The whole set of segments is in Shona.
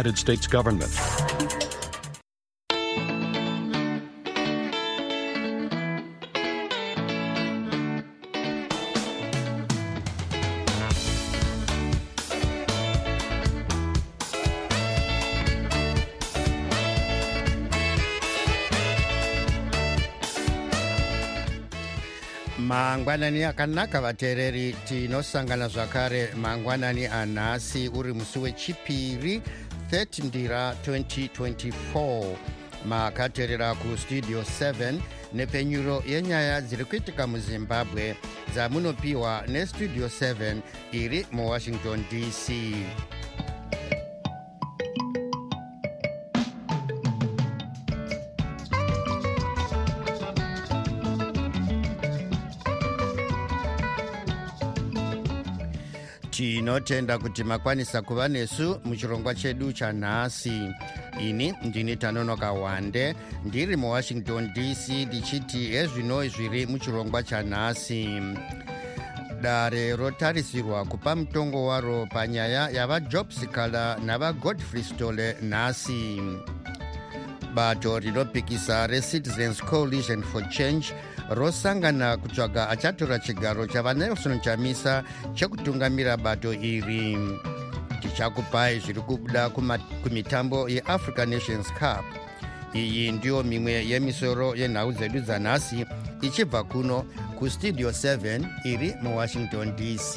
United States government. mangwanani akanaka vateereri tinosangana zvakare mangwanani anhasi uri musi wechipiri 30 ndira 2024 makateerera kustudio 7 nepfenyuro yenyaya dziri kuitika muzimbabwe dzamunopiwa nestudio 7 iri muwashington dc tinotenda kuti makwanisa kuva nesu muchirongwa chedu chanhasi. Ini ndini tanonoka wande ndiri muwashington dc ndichiti hezvino zviri muchirongwa chanhasi. Dare rotarisirwa kupa mutongo waro panyaya yavajobsikala navagodfrey stole nhasi. Bato rinopikisa recitizens coalition for change rosangana kutsvaga achatora chigaro chavanelson chamisa chekutungamira bato iri. Tichakupai zviri kubuda kumitambo yeafrica nations cup. Iyi ndiyo mimwe yemisoro yenhau dzedu dzanhasi ichibva kuno kustudio 7 iri muwashington dc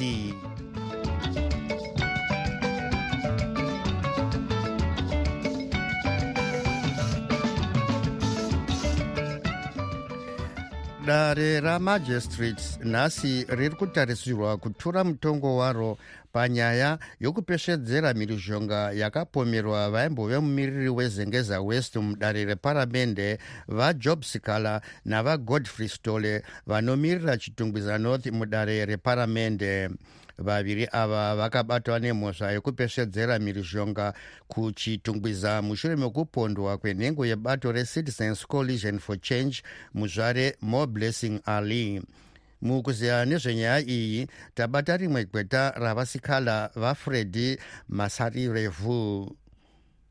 dare ramagistrates nhasi riri kutarisirwa kutura mutongo waro panyaya yokupeshedzera mhirizhonga yakapomerwa vaimbove mumiriri wezengeza west mudare reparamende vajob sikala navagodfrey stole vanomirira chitungwiza north mudare reparamende vaviri ava vakabatwa nemhosva yekupeshedzera mhirizhonga kuchitungwiza mushure mekupondwa kwenhengo yebato recitizens coalition for change muzvare more blessing ali. Mukuziya nezvenyaya iyi tabata rimwe gweta ravasikala vafredi masarirevu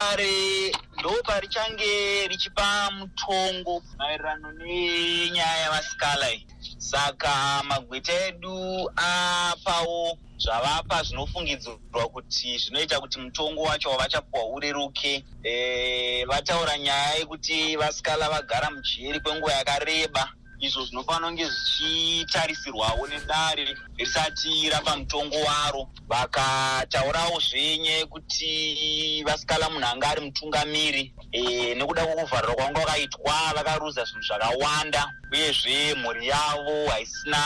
dare ndopa richange richipa mutongo maererano nenyaya yavasikala iyi. Saka magweta edu apawo zvavapa zvinofungidzirwa kuti zvinoita kuti mutongo wacho wavachapuwa ureruke. E, vataura nyaya yekuti vasikala vagara mujeri kwenguva yakareba izvo zvinofanira kunge zvichitarisirwawo nedare risati rapa mutongo waro. Vakataurawo zvenyaya yekuti vasikala munhu anga ari mutungamiri e, nekuda kwokuvharira kwanga kwakaitwa vakaruza zvinhu zvakawanda uyezve mhuri yavo haisina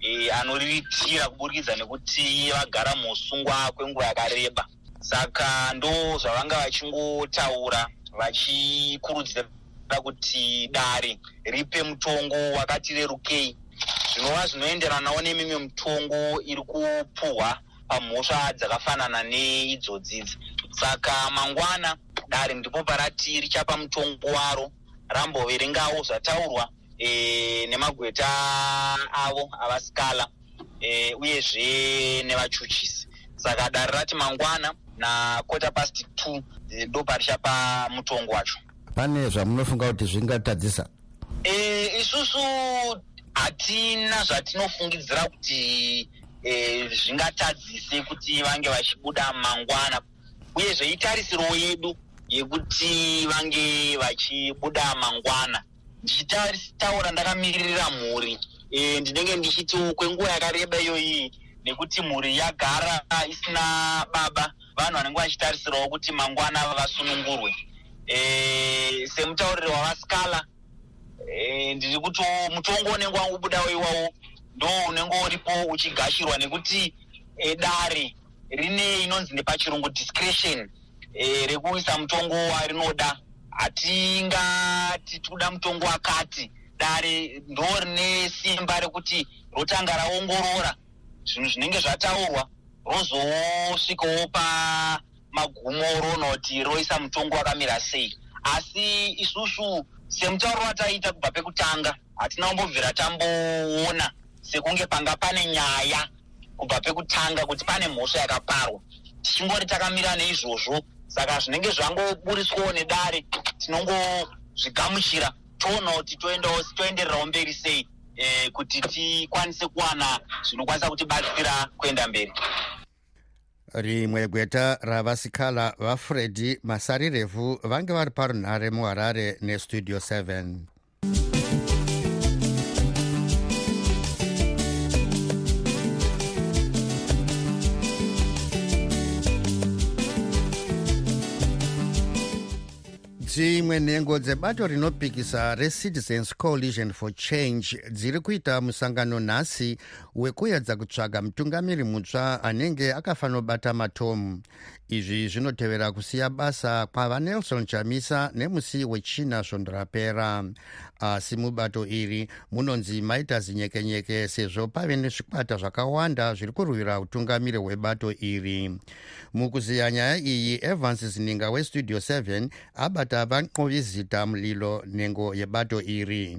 e, anoriritira kuburikidza nekuti vagara muusungwa kwenguva yakareba. Saka ndo zvavanga vachingotaura vachikurudzira kuti dare ripe mutongo wakati rerukei. Zvinova zvinoenderanawo nemimwe mutongo iri kupuhwa pamhosva dzakafanana neidzodzidzi saka mangwana dare ndipo parati richapa mutongo waro ramboverengawo zvataurwa e, nemagweta avo avasikala e, uyezve nevachuchisi. Saka dare rati mangwana nakota past 2 ndo parichapa mutongo wacho pane zvamunofunga kuti zvingatadzisa? E, isusu hatina zvatinofungidzira kuti e, zvingatadzise kuti vange vachibuda mangwana uyezve itarisiro yedu yekuti vange vachibuda mangwana. Ndichitaura ndakamiririra mhuri. E, ndinenge ndichiti kwenguva yakareba iyoyi nekuti mhuri yagara isina baba. Vanhu vanenge vachitarisirawo kuti mangwana vasunungurwe e, semutauriri wavasikala. E, ndiri kuti mutongo unenge wangubudawo iwawo ndo unenge uripo uchigashirwa nekuti e, dare rine inonzi nepachirungu discretion e, rekuisa mutongo warinoda. Hatingati tikuda mutongo wakati dare ndo rine simba rekuti rotanga raongorora. Zvinhu zvinenge zvataurwa rozosvikawo pamagumo roona kuti roisa mutongo wakamira sei. Asi isusu semutauro wataita kubva pekutanga hatina kumbobvira tamboona sekunge panga pane nyaya kubva pekutanga kuti pane mhosva yakaparwa. Tichingori takamira neizvozvo saka zvinenge zvangoburiswawo nedare tinongozvigamuchira. Toona kuti toendererawo mberi sei eh, kuti tikwanise kuwana zvinokwanisa kutibatsira kuenda mberi rimwe gweta ravasikhala vafredi masarirevhu vange vari parunhare muharare nestudio 7 dzimwe nhengo dzebato rinopikisa recitizens coalition for change dziri kuita musangano nhasi wekuedza kutsvaga mutungamiri mutsva anenge akafanobata matomu. Izvi zvinotevera kusiya basa kwavanelson chamisa nemusi wechina svondo rapera asi mubato iri munonzi maita zinyekenyeke sezvo pave nezvikwata zvakawanda zviri kurwira utungamiri hwebato iri. Mukuziya nyaya iyi evans zininga westudio 7 abata vanqovizita mulilo nhengo yebato iri.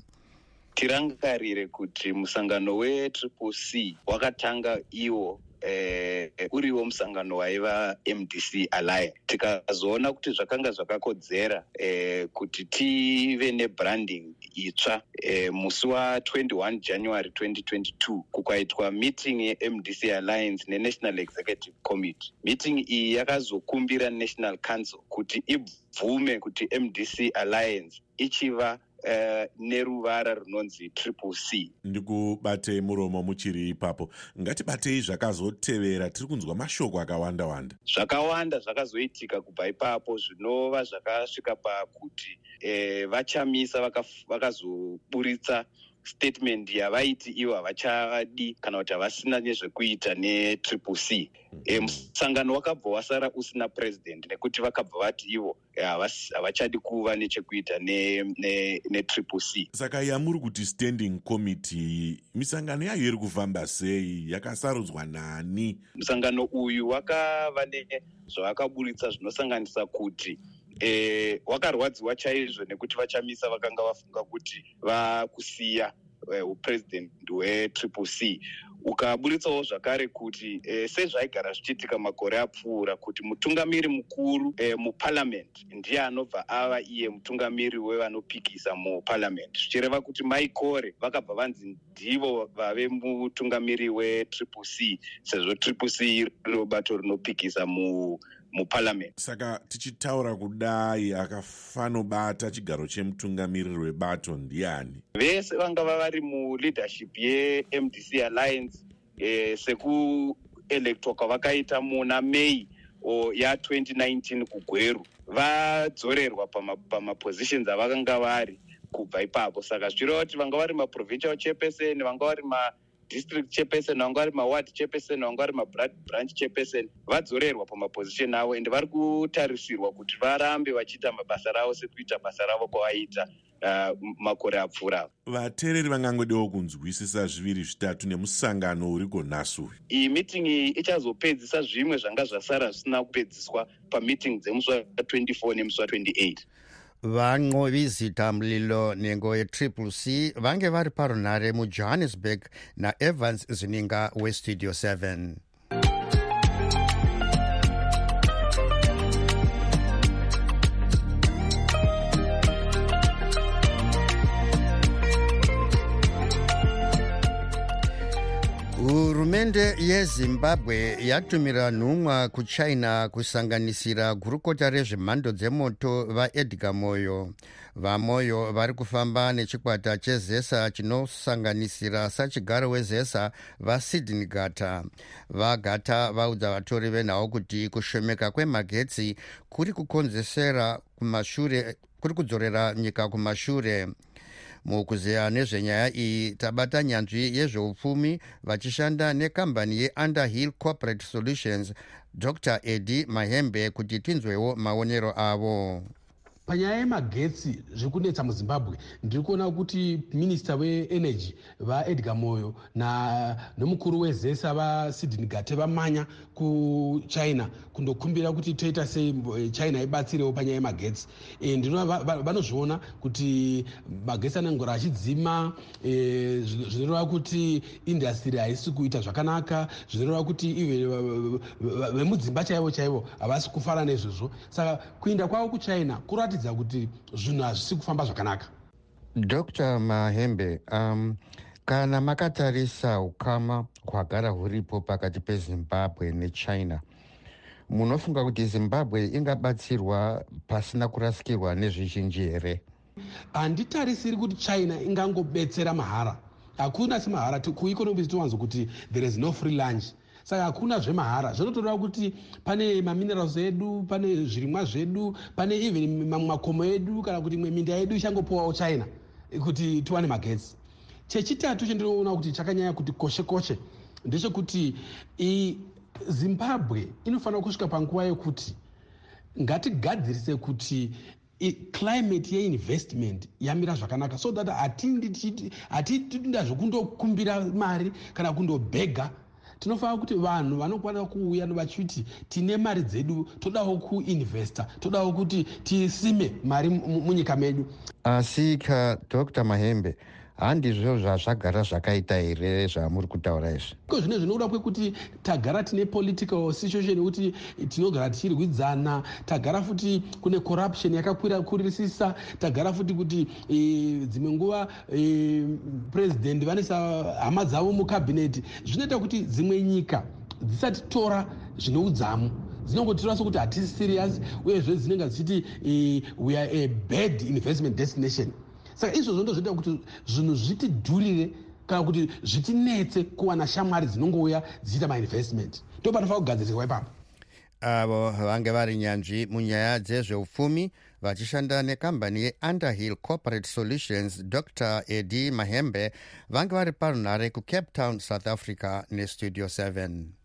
Tirangarire kuti musangano wetriple c wakatanga iwo eh, uriwo musangano waiva mdc alliance. Tikazoona kuti zvakanga zvakakodzera eh, kuti tive nebranding itsva eh, musi wa21 january 2022 kukaitwa meeting yemdc alliance nenational executive committee. Meeting iyi yakazokumbira national council kuti ibvume kuti mdc alliance ichiva Uh, neruvara runonzi triple c. Ndikubatei muromo muchiri ipapo. Ngatibatei zvakazotevera tiri kunzwa mashoko akawanda wanda. Zvakawanda zvakazoitika kubva ipapo zvinova zvakasvika pakuti eh, vachamisa vakazoburitsa vaka statement yavaiti ivo havachadi kana kuti havasina nezvekuita netriple c. E, musangano wakabva wasara usina president nekuti vakabva vati ivo havachadi kuva nechekuita netriple c. Saka yamuri kuti standing committee misangano yayo iri kufamba sei? Yakasarudzwa nani? Musangano uyu wakava nezvavakaburitsa zvinosanganisa kuti e, wakarwadziwa chaizvo nekuti vachamisa vakanga vafunga kuti vakusiya upresident hwetriple c. Ukaburitsawo zvakare kuti e, sezvaigara zvichiitika makore apfuura kuti mutungamiri mukuru e, muparliament ndiye anobva ava iye mutungamiri wevanopikisa muparliament. Zvichireva kuti maikore vakabva vanzi ndivo vave mutungamiri wetriple c sezvo triple c rino bato rinopikisa mu muparliament. Saka tichitaura kudai akafanobata chigaro chemutungamiriri webato ndiani? Vese vangava vari muleadership yemdc alliance e, sekuelektwa kwavakaita muna may ya2019 kugweru vadzorerwa pamapositions pama avakanga vari kubva ipapo. Saka zvichireva kuti vanga vari maprovincial chairperson vanga vari ma district chairperson vanga vari maward chairperson vanga vari mabranch chairperson vadzorerwa pamaposition avo ende vari kutarisirwa kuti varambe vachiita mabasa ravo sekuita basa ravo kwavaiita uh, makore apfuura. Vateereri vangangodiwo kunzwisisa zviviri zvitatu nemusangano uri gonhasi uyu iyi meeting iyi ichazopedzisa zvimwe zvanga zvasara zvisina kupedziswa pameeting dzemusi wa24 nemusi wa28 vanqovizita mlilo nhengo yetriple c vange vari parunhare mujohannesburg naevans zininga westudio 7 hurumende yezimbabwe yatumira nhumwa kuchina kusanganisira gurukota rezvemhando dzemoto vaedgar moyo. vamoyo vari kufamba nechikwata chezesa chinosanganisira sachigaro wezesa vasydney gata. vagata vaudza vatori venhau kuti kushomeka kwemagetsi kuri kukonzesera kumashure kuri kudzorera nyika kumashure mukuzeya nezvenyaya iyi tabata nyanzvi yezveupfumi vachishanda nekambani yeunderhill corporate solutions dr edi mahembe kuti tinzwewo maonero avo panyaya yemagetsi zviri kunetsa muzimbabwe ndiri kuona kuti minista weenergy vaedgar moyo nemukuru wezesa vasidhini gate vamanya kuchina kundokumbira kuti toita sei china ibatsirewo panyaya yemagetsi. E, ndinoona vanozviona kuti magetsi anengora achidzima e, zvinoreva kuti indastry haisi kuita zvakanaka zvinoreva kuti ive vemudzimba chaivo chaivo havasi kufara nezvozvo. Saka kuinda kwavo kuchina kuratidza kuti zvinhu hazvisi kufamba zvakanaka. Dr mahembe um, kana makatarisa ukama hwagara huripo pakati pezimbabwe nechina munofunga kuti zimbabwe ingabatsirwa pasina kurasikirwa nezvizhinji here? Handitarisiri kuti china ingangobetsera mahara. Hakuna semahara kueconomy tinowanzo kuti there is no free lunch saka hakuna zvemahara zvinotoreva kuti pane maminerals edu pane zvirimwa zvedu pane even mamwe makomo edu kana kuti imwe minda yedu ichangopiwawo china kuti tiwane magetsi chechitatu chendinoona kuti chakanyanya kuti koshe koshe ndechekuti zimbabwe inofanira kusvika panguva yekuti ngatigadzirise kuti climate yeinvestment yamira zvakanaka so that hatitida zvokundokumbira mari kana kundobhega tinofanira kuti vanhu vanokwanisa kuuya vachiti tine mari dzedu todawo kuinvesta todawo kuti tisime mari munyika medu. Asi ka dr. Mahembe handizvo zvazvagara zvakaita here zvamuri kutaura izvi? Iko zvine zvinoda kwekuti tagara tine political situation yekuti tinogara tichirwidzana tagara futi kune corruption yakakwira kurisisa tagara futi kuti e, dzimwe nguva e, president vanesa hama dzavo mukabhineti zvinoita kuti dzimwe nyika dzisatitora zvine udzamu dzinongotora sokuti hatisi serious uyezve dzinenge dzichiti e, we are a bad investment destination saka izvozvo ndo zvoita kuti zvinhu zvitidhurire kana kuti zvitinetse kuwana shamwari dzinongouya dzichiita mainvestment. Ndo panofanira kugadziriswa ipapo. Avo vange vari nyanzvi munyaya dzezveupfumi vachishanda nekambani yeunderhill corporate solutions dr edi mahembe vange vari parunhare kucape town south africa nestudio 7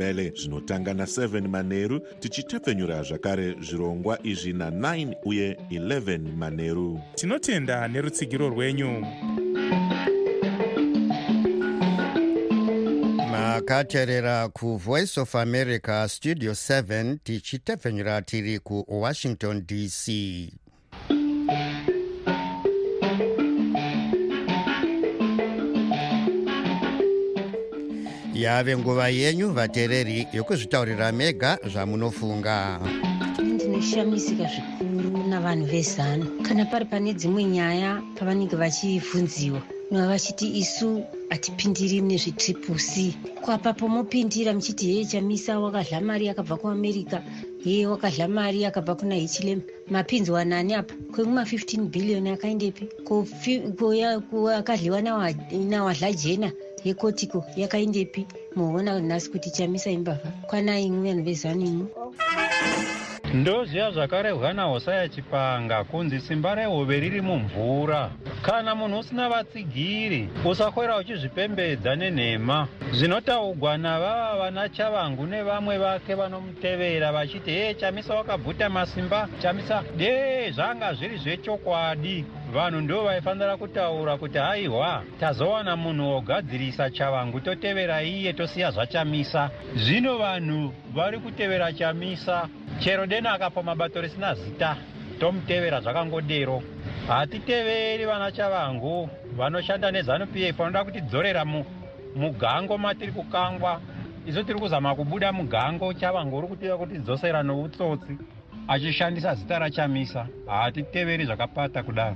nendebele zvinotanga na7 manheru tichitepfenyura zvakare zvirongwa izvi na9 uye 11 manheru tinotenda nerutsigiro rwenyu. Makateerera kuvoice of america studio 7 tichitepfenyura tiri kuwashington dc yave nguva yenyu vateereri yokuzvitaurira mega zvamunofunga. Ndinoshamisika zvikuru navanhu vezano. Kana pari pane dzimwe nyaya pavanenge vachibvunziwa nova vachiti isu hatipindiri nezvetriple c. Kwapapo mopindira muchiti heye chamisa wakadla mari akabva kuamerica heye wakadla mari akabva kuna hichilem mapinzwa nani apa kwekuma15 bhiliyoni akaendepi akadliwa nawadla jena? Yekotiko yakaendepi muona nhasi kuti chamisa imbavha kwanaimwe vanhu vezanimwe ndoziva zvakarehwa nahosaya chipanga kunzi simba rehove riri mumvura. Kana munhu usina vatsigiri usakwera uchizvipembedza nenhema. Zvinotaugwa navava vana chavangu nevamwe vake vanomutevera vachiti hee chamisa wakabvuta masimba. Chamisa. Dee zvanga zviri zvechokwadi vanhu ndo vaifanira kutaura kuti haiwa tazowana munhu wogadzirisa chavangu totevera iye tosiya zvachamisa. Zvino vanhu vari kutevera chamisa chero dena akapa mabato risina zita tomutevera zvakangodero. Hatiteveri vana chavangu vanoshanda nezanup f vanoda kutidzorera mugango matiri kukangwa. Isu tiri kuzama kubuda mugango chavangu uri kutiva kutidzosera noutsotsi achishandisa zita rachamisa. Hatiteveri zvakapata kudaro.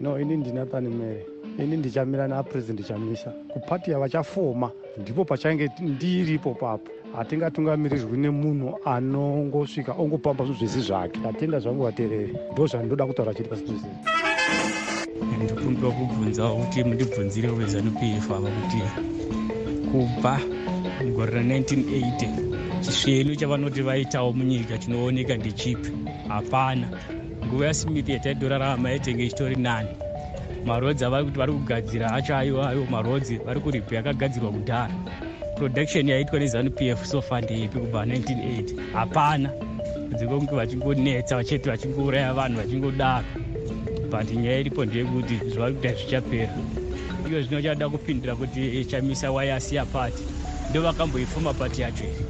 No ini ndina pane mere. Ini ndichamira napurezidendi chamisa kupati yavachafoma ndipo pachange ndiripo papo. Hatingatungamirirwi nemunhu anongosvika ongopamba zvinhu zvisi zvake. Atenda zvangu vateereri ndo zvandoda kutaura chiri pasituzi ndikumbwa kubvunzawo kuti mundibvunzire wezanup f ava kuti kubva mugore ra1980 chisvenu chavanoti vaitawo munyika chinooneka ndechipi? Hapana. Nguva yasmith yataidorarama yaitenge ichitori nani. Marodzi avari kuti vari kugadzira acho aiwo marodzi vari kuripa yakagadzirwa kudhara. Production yaitwa nezanup f sofa ndeipi kubva 1980 hapana. Dzekonge vachingonetsa vacheti vachingouraya vanhu vachingodaro. But nyaya iripo ndeyekuti zvavari kuita zvichapera. Iyo zvino chada kupindura kuti chamisa wayasiya pati ndo vakamboifoma pati yacho here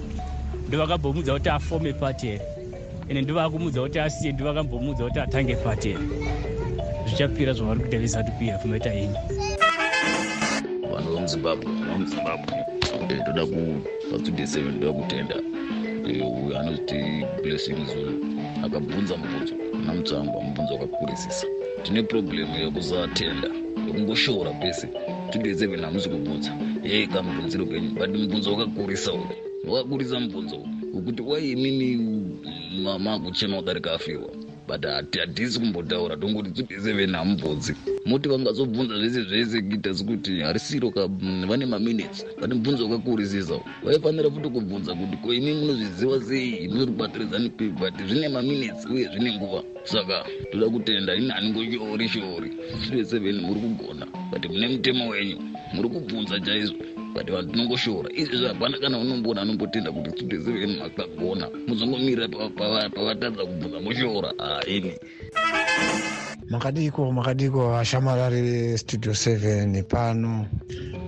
ndo vakambomudza kuti afome pati here. Ende ndo vakumudza kuti asiye ndo vakambomudza kuti atange pati here. Zvichapira zvavari kuita f maita ini vanhu vemuzimbabwe vamuzimbabwe ndoda pa27 ndoda kutenda. Uyo anoziti blessing zulu. Akabvunza mubvunzo na mutsangwa mubvunzo wakakurisisa tine problemu yekusatenda yekungoshora pese 27 hamusi kubvunza. Yei kamubvunziro kenyu but mubvunzo wakakurisa uyu wakakurisa mubvunzo wekuti wai imimi makuchema wadarika afirwa but hatisi kumbotaura. Tongoti tudeseveni hamubvunzi moti vangazobvunza zvese zvese kuita sekuti harisiro vane maminutes vane mubvunzo wakakurisisa. Vaifanira futi kubvunza kuti ko imi munozviziva sei? Munoribatiredzani pi but zvine maminutes uye zvine nguva. Saka toda kutenda. Ini haningoshori shori tudeseveni muri kugona. But mune mutemo wenyu. Muri kubvunza chaizvo but vanhu tinongoshora izvezvi hapana kana unomboona anombotenda kuti tudeseveni makagona muzongomirira pavatadza kubvunza moshora haini makadiko makadiko ashamarari vestudio 7 pano.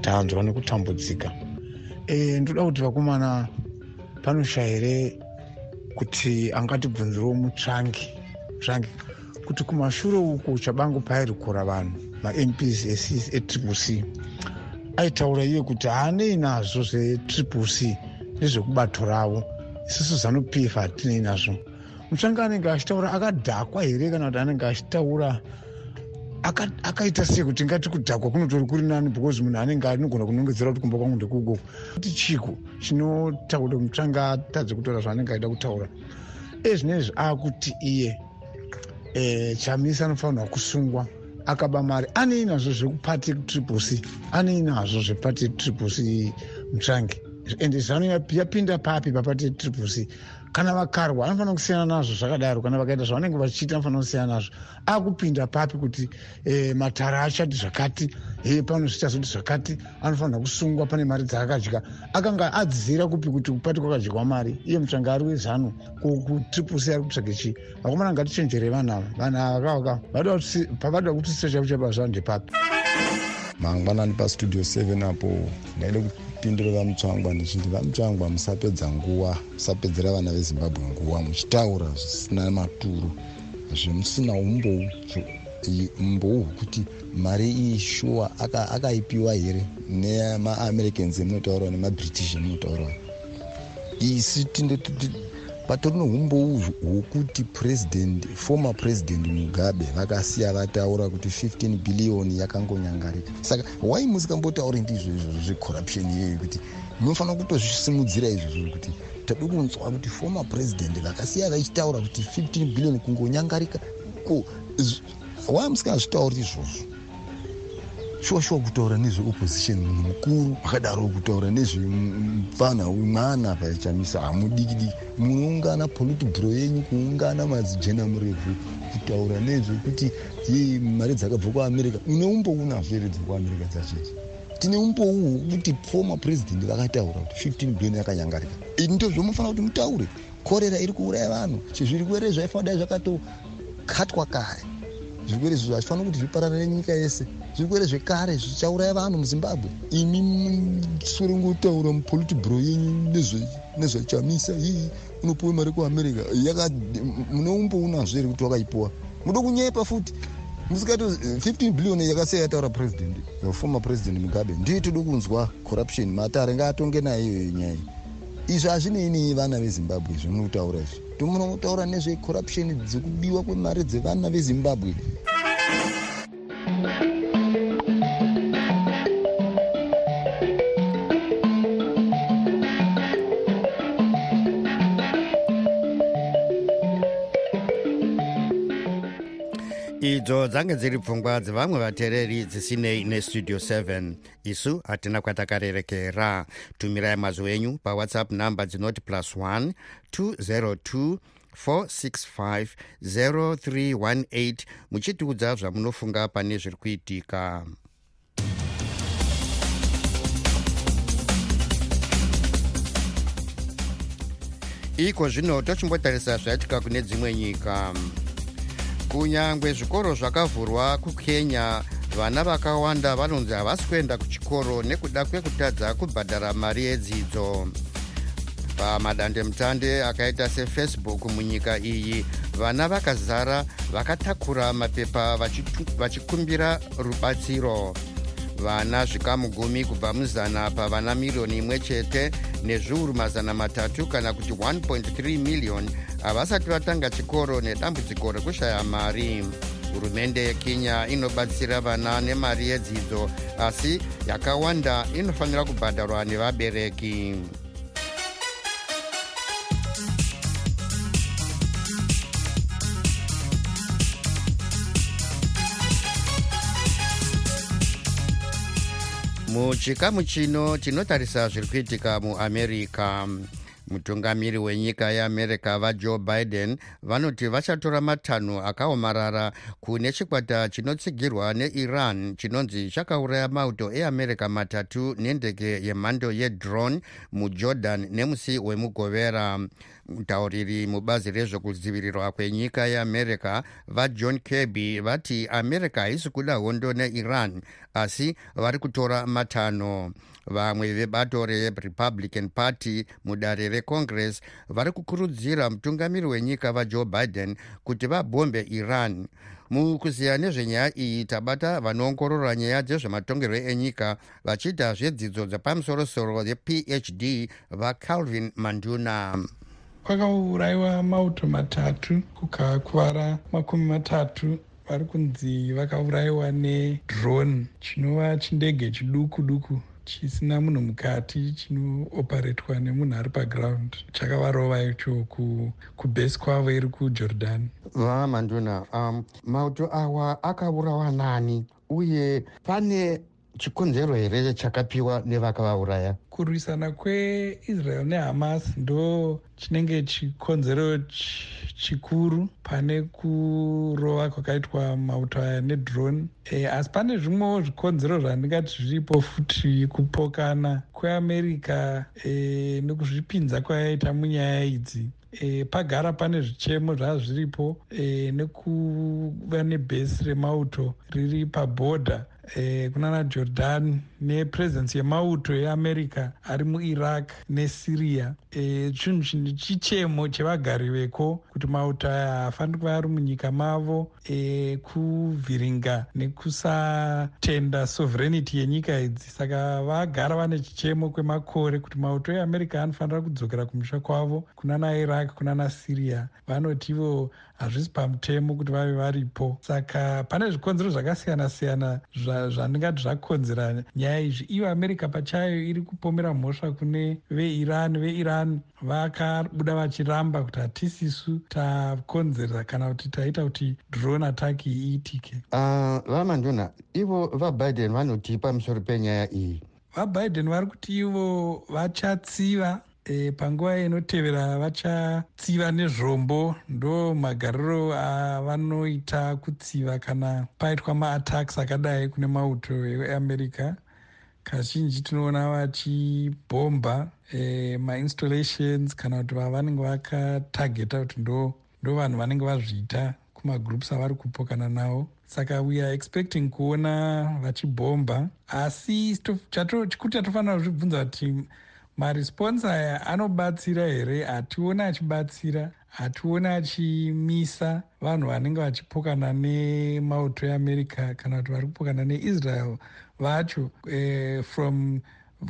Tanzwa nekutambudzika. E, ndoda kuti vakomana panosha here kuti angatibvunzirewo mutsvangi tsvangi kuti kumashure uku chabangu pairikura vanhu mamps etriple c aitaura iye kuti haanei nazvo zvetriple c nezvekubato ravo. Isusu zanup f hatinei nazvo. Mutsvangi anenge achitaura akadhakwa here kana kuti anenge achitaura? Akaita sei kuti ngati kudhakwa kunotori kuri nani? Because munhu anenge anogona kunongedzera kuti kumba kwangu ndekuko kuti chiko chinotaura mutsvangi atadze kutaura zvaanenge aida kutaura. Ezvinezvi akuti iye chamisa anofanirwa kusungwa akaba mari. Anei nazvo zvekupati triple c anei nazvo zvepati triple c mutsvangi ende zano yapinda papi papati triple c kana vakarwa anofanira kusiyana nazvo zvakadaro. Kana vakaita zvavanenge vachiita anofanira kusiyana nazvo. Akupinda papi kuti e, matara achati zvakati e, pano zvichazoti zvakati anofanira kusungwa pane mari dzaakadya. Akanga adzira kupi kuti kupati kwakadyiwa mari. Iye mutsvangi ari wezano. Kutriple c ari kutsvage chii? Vakomana ngatichenjere vanhu ava. Vanhu ava vakava pavada kutisisa chavo chapa zvavo ndepapi mangwanani pastudio 7 apo ndaide kupindura vamutsvangwa ndichiti vamutsvangwa musapedza nguva musapedzera vana vezimbabwe nguva muchitaura zvisina maturo zvemusina umbou umbou hwekuti mari iyi shuwa akaipiwa aka here nemaamericans emunotaurawa nemabritish emunotaurawa isi tinde patori neumbou hwokuti president former president mugabe vakasiya vataura kuti 15 biliyoni yakangonyangarika. Saka wai musikambotauri ndizvo izvozvo zvecorruption iyoyo kuti munofanira kutozvisimudzira izvozvo kuti tadi kunzwa kuti former president vakasiya vachitaura kuti 15 biliyoni kungonyangarika? Ko wai musikazvitauri izvozvo shuwa shuwa kutaura nezveopposition munhu mukuru wakadaro kutaura nezvemupfanha wemwana pachamisa hamudikidiki munoungana politburo yenyu kuungana madzijena murevhu kutaura nezvekuti ye mari dzakabva kuamerica. Une umbounazvo here dzekuamerica dzachechi tine umbou kuti former president vakataura kuti 15 billion yakanyangarika. Ndo zvomufanira kuti mutaure. Korera iri kuuraya vanhu. Chizvirwere zvaifanira dai zvakatokatwa kare. Zvirwere izvo hazvifanira kuti zvipararire nyika yese zvirwere zvekare zvichauraya vanhu muzimbabwe. Imi sure ngotaura mupolitibro yenyu nezvachamisa ii unopiwa mari kuamerica. Mune umbounazvo here kuti wakaipiwa muda kunyepa futi. Musikati 15 billion yakasiya yataura president former president mugabe. Ndiye todi kunzwa corruption. Matare ngaatonge nayo iyoyo nyaya izvi hazvinei nei vana vezimbabwe zvemunotaura izvi. Tomunotaura nezvecorruption dzekubiwa kwemari dzevana vezimbabwe dzange dziri pfungwa dzevamwe vateereri dzisinei nestudio 7 isu hatina kwatakarerekera. Tumirai mazwi enyu pawhatsapp namba dzinoti plus 1 202 465 0318 muchitiudza zvamunofunga pane zviri kuitika. Iko zvino tochimbotarisa zvaitika kune dzimwe nyika kunyangwe zvikoro zvakavhurwa kukenya vana vakawanda vanonzi havasi kuenda kuchikoro nekuda kwekutadza kubhadhara mari yedzidzo. Pamadandemutande akaita sefacebook munyika iyi vana vakazara vakatakura mapepa vachikumbira rubatsiro vana zvikamu gumi kubva muzana pavana miriyoni imwe chete nezviuru mazana matatu kana kuti 1.3 miliyoni havasati vatanga chikoro nedambudziko rekushaya mari. Hurumende yekenya inobatsira vana nemari yedzidzo asi yakawanda inofanira kubhadharwa nevabereki muchikamu chino tinotarisa zviri kuitika muamerica mutungamiri wenyika yeamerica vajoe biden vanoti vachatora matanho akaomarara kune chikwata chinotsigirwa neiran chinonzi chakauraya mauto eamerica matatu nendege yemhando yedrone mujordan nemusi wemugovera mutauriri mubazi rezvekudzivirirwa kwenyika yeamerica vajohn kirby vati america haisi kuda hondo neiran asi vari kutora matanho vamwe vebato rerepublican party mudare recongress vari kukurudzira mutungamiri wenyika vajoe biden kuti vabhombe iran. Mukuziya nezvenyaya iyi tabata vanoongorora nyaya dzezvematongerwo enyika vachiita zvedzidzo dzepamusorosoro yephd vacalvin manduna kwakaurayiwa mauto matatu kukakuvara makumi matatu. Vari kunzi vakaurayiwa nedrone chinova chindege chiduku duku chisina munhu mukati chinooperetwa nemunhu ari paground. Chakavarova icho kubhesi kwavo iri kujordan. Vamanduna um, mauto awa akaurawa nani? Uye pane chikonzero here chakapiwa nevakavauraya? Kurwisana kweisrael nehamas ndo chinenge chikonzero chikuru pane kurova kwakaitwa mauto aya nedrone. E, asi pane zvimwewo zvikonzero zvandingati zviripo futi kupokana kweamerica e, nekuzvipinza kwayaita munyaya idzi. E, pagara pane zvichemo zvaa zviripo e, nekuva nebhesi remauto riri pabhodha eh, kunana jordan nepresence yemauto eamerica ari muiraq nesyria. Chinhu eh, chichemo chevagari veko kuti mauto aya haafaniri kuva ari munyika mavo eh, kuvhiringa nekusatenda sovereignity yenyika idzi. Saka vagara vane chichemo kwemakore kuti mauto eamerica anofanira kudzokera kumusha kwavo. Kunana iraq kunana syria vanotivo hazvisi pamutemo kuti vave varipo. Saka pane zvikonzero zvakasiyana siyana zvandingati zvakonzera nyaya izvi iyo america pachayo iri kupomera mhosva kune veiran. Veiran vakabuda vachiramba kuti hatisisu takonzera kana kuti taita kuti drone attack iitike. Uh, vamanduna ivo vabiden vanoti pamusoro penyaya iyi? Vabiden vari kuti ivo vachatsiva e, panguva inotevera vachatsiva nezvombo ndo magariro avanoita kutsiva kana paitwa maattacks akadai kune mauto eamerica kazhinji tinoona vachibhomba e, mainstallations kana kuti vavanenge vakatageta kuti ndo ndo vanhu vanenge vazviita kumagroups avari kupokana nawo saka we are expecting kuona vachibhomba asi chikuru chatofanira kuzvibvunza kuti maresponse aya anobatsira here? Hationi achibatsira hationi achimisa vanhu vanenge vachipokana nemauto eamerica kana kuti vari kupokana neisrael vacho eh, from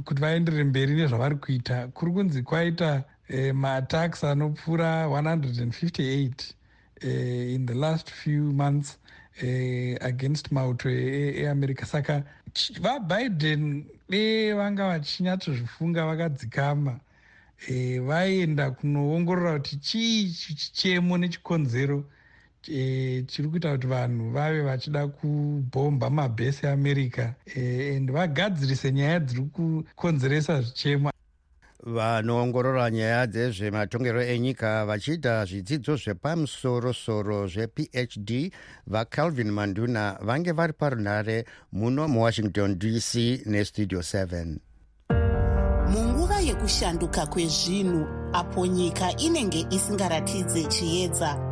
kuti vaenderere mberi nezvavari kuita kuri kunzi kwaita eh, maattacks anopfuura 158 eh, in the last few months eh, against mauto eamerica e, e saka vabiden dee vanga vachinyatsozvifunga vakadzikama e, vaenda kunoongorora kuti chii chichemo nechikonzero e, chiri kuita kuti vanhu vave vachida kubhomba mabhesi eamerica e, and vagadzirise nyaya dziri kukonzeresa zvichemo vanoongorora nyaya dzezvematongerwo enyika vachiita zvidzidzo zvepamusorosoro zvephd vacalvin manduna vange vari parunhare muno muwashington dc nestudio 7 munguva yekushanduka kwezvinhu apo nyika inenge isingaratidze chiedza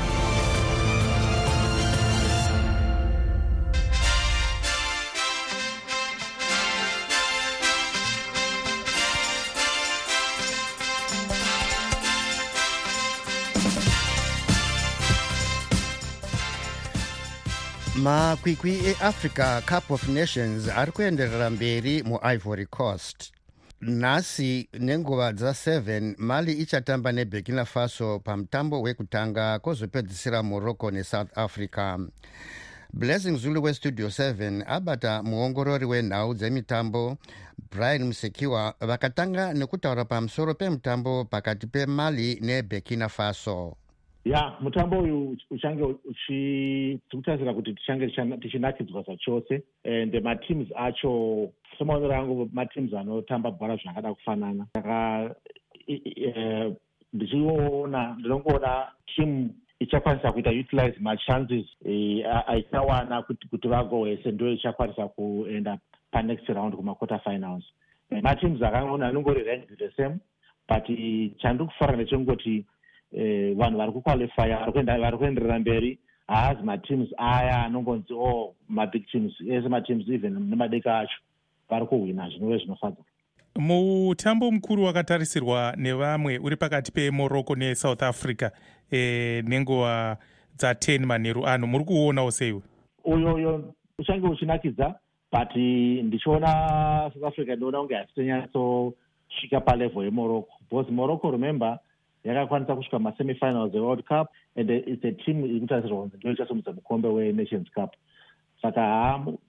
makwikwi eafrica cup of nations ari kuenderera mberi muivory coast. Nhasi nenguva dza7 mali ichatamba neburkina faso pamutambo wekutanga kwozopedzisira morocco nesouth africa. Blessing zulu westudio 7 abata muongorori wenhau dzemitambo. Brian musekiwa vakatanga nekutaura pamusoro pemutambo pakati pemali neburkina faso ya mutambo uyu uchange uchitikutasira kuti tichange tichinakidzwa zvachose. And mateams acho semaonero angu mateams anotamba bhora zvakada kufanana. Saka e, ndichiona ndinongoona timu ichakwanisa kuita utilize machances e, aichawana kuti vagohwese ndo ichakwanisa kuenda panext round kumaquarter finals mateams akangoona anongori ranked the same but chandiri kufara ndechengoti vanhu vari kuqualifya vari kuenderera mberi. Haazi mateams aya anongonzi o oh, mabig teams ese mateams even nemadeka acho. Vari kuhwina zvinove zvinofadza. Mutambo mukuru wakatarisirwa nevamwe uri pakati pemorocco nesouth africa e, nenguva dza10 manheru ano. Muri kuonawo seiwe uyo uyo uchange uchinakidza but ndichiona south africa ndinoona kunge hasitonyatsotsvika palevel yemorocco. Because morocco remember yakakwanisa kusvika masemifinals eworld cup and its a team iri kutarisirwa kunzi ndo ichasumudza mukombe wenations cup. Saka hamu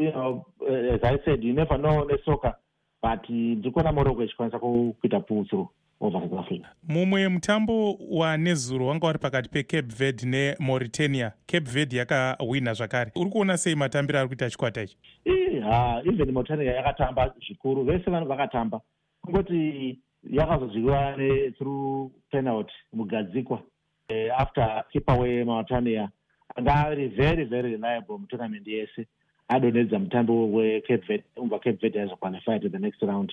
you know, as i said you never know nesoka but ndiri kuona morocco ichikwanisa kuita putsuro over south africa. Mumwe mutambo wanezuro wanga wari pakati pecape verde nemauritania. Cape verde yakahwina zvakare. Uri kuona sei matambiro ari kuita chikwata ichi? Ha even mauritania yakatamba zvikuru. Vese vanhu vakatamba. Kungoti yakazodyiwa through penalty mugadzikwa uh, after keeper wemauritania anga ari very very reliable mutournament yese adonedza mutambo wecape verde ubva cape verde aizoqualify to the next round.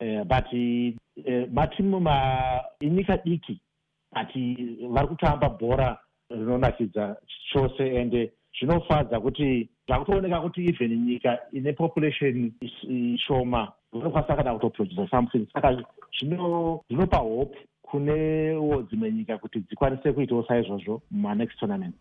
Uh, but uh, matimu ma inyika diki but vari kutamba bhora rinonakidza chose ende zvinofadza kuti zvakutooneka kuti even nyika ine population shoma vanokwanisa kana kutoproduce something. Saka zvinopa hope kunewo dzimwe nyika kuti dzikwanise kuitawo saizvozvo mumanext tournament.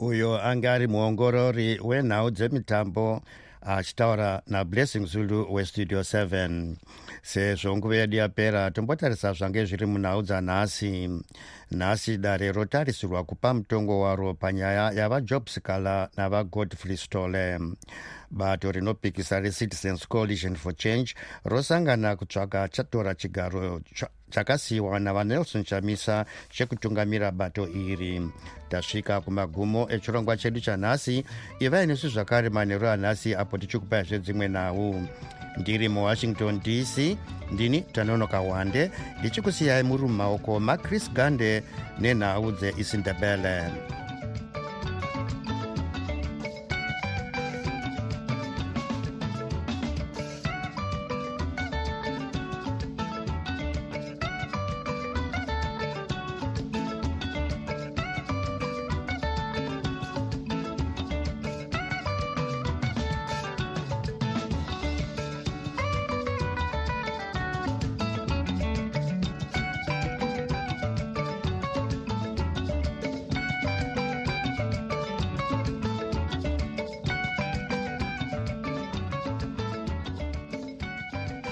Uyo anga ari muongorori wenhau dzemitambo achitaura nablessing zulu westudio 7 sezvo nguva yedu yapera tombotarisa zvange zviri munhau dzanhasi. Nhasi dare rotarisirwa kupa mutongo waro panyaya yavajob sikala navagodfrey stole bato rinopikisa recitizens coalition for change rosangana kutsvaga chatora chigaro chakasiyiwa navanelson chamisa chekutungamira bato iri. Tasvika kumagumo echirongwa chedu chanhasi ivai nesu zvakare manheru anhasi apo tichikupai zvedzimwe nhau ndiri muwashington dc ndini tanonoka wande ndichikusiyai muri mumaoko machris gande nenhau dzeisindebele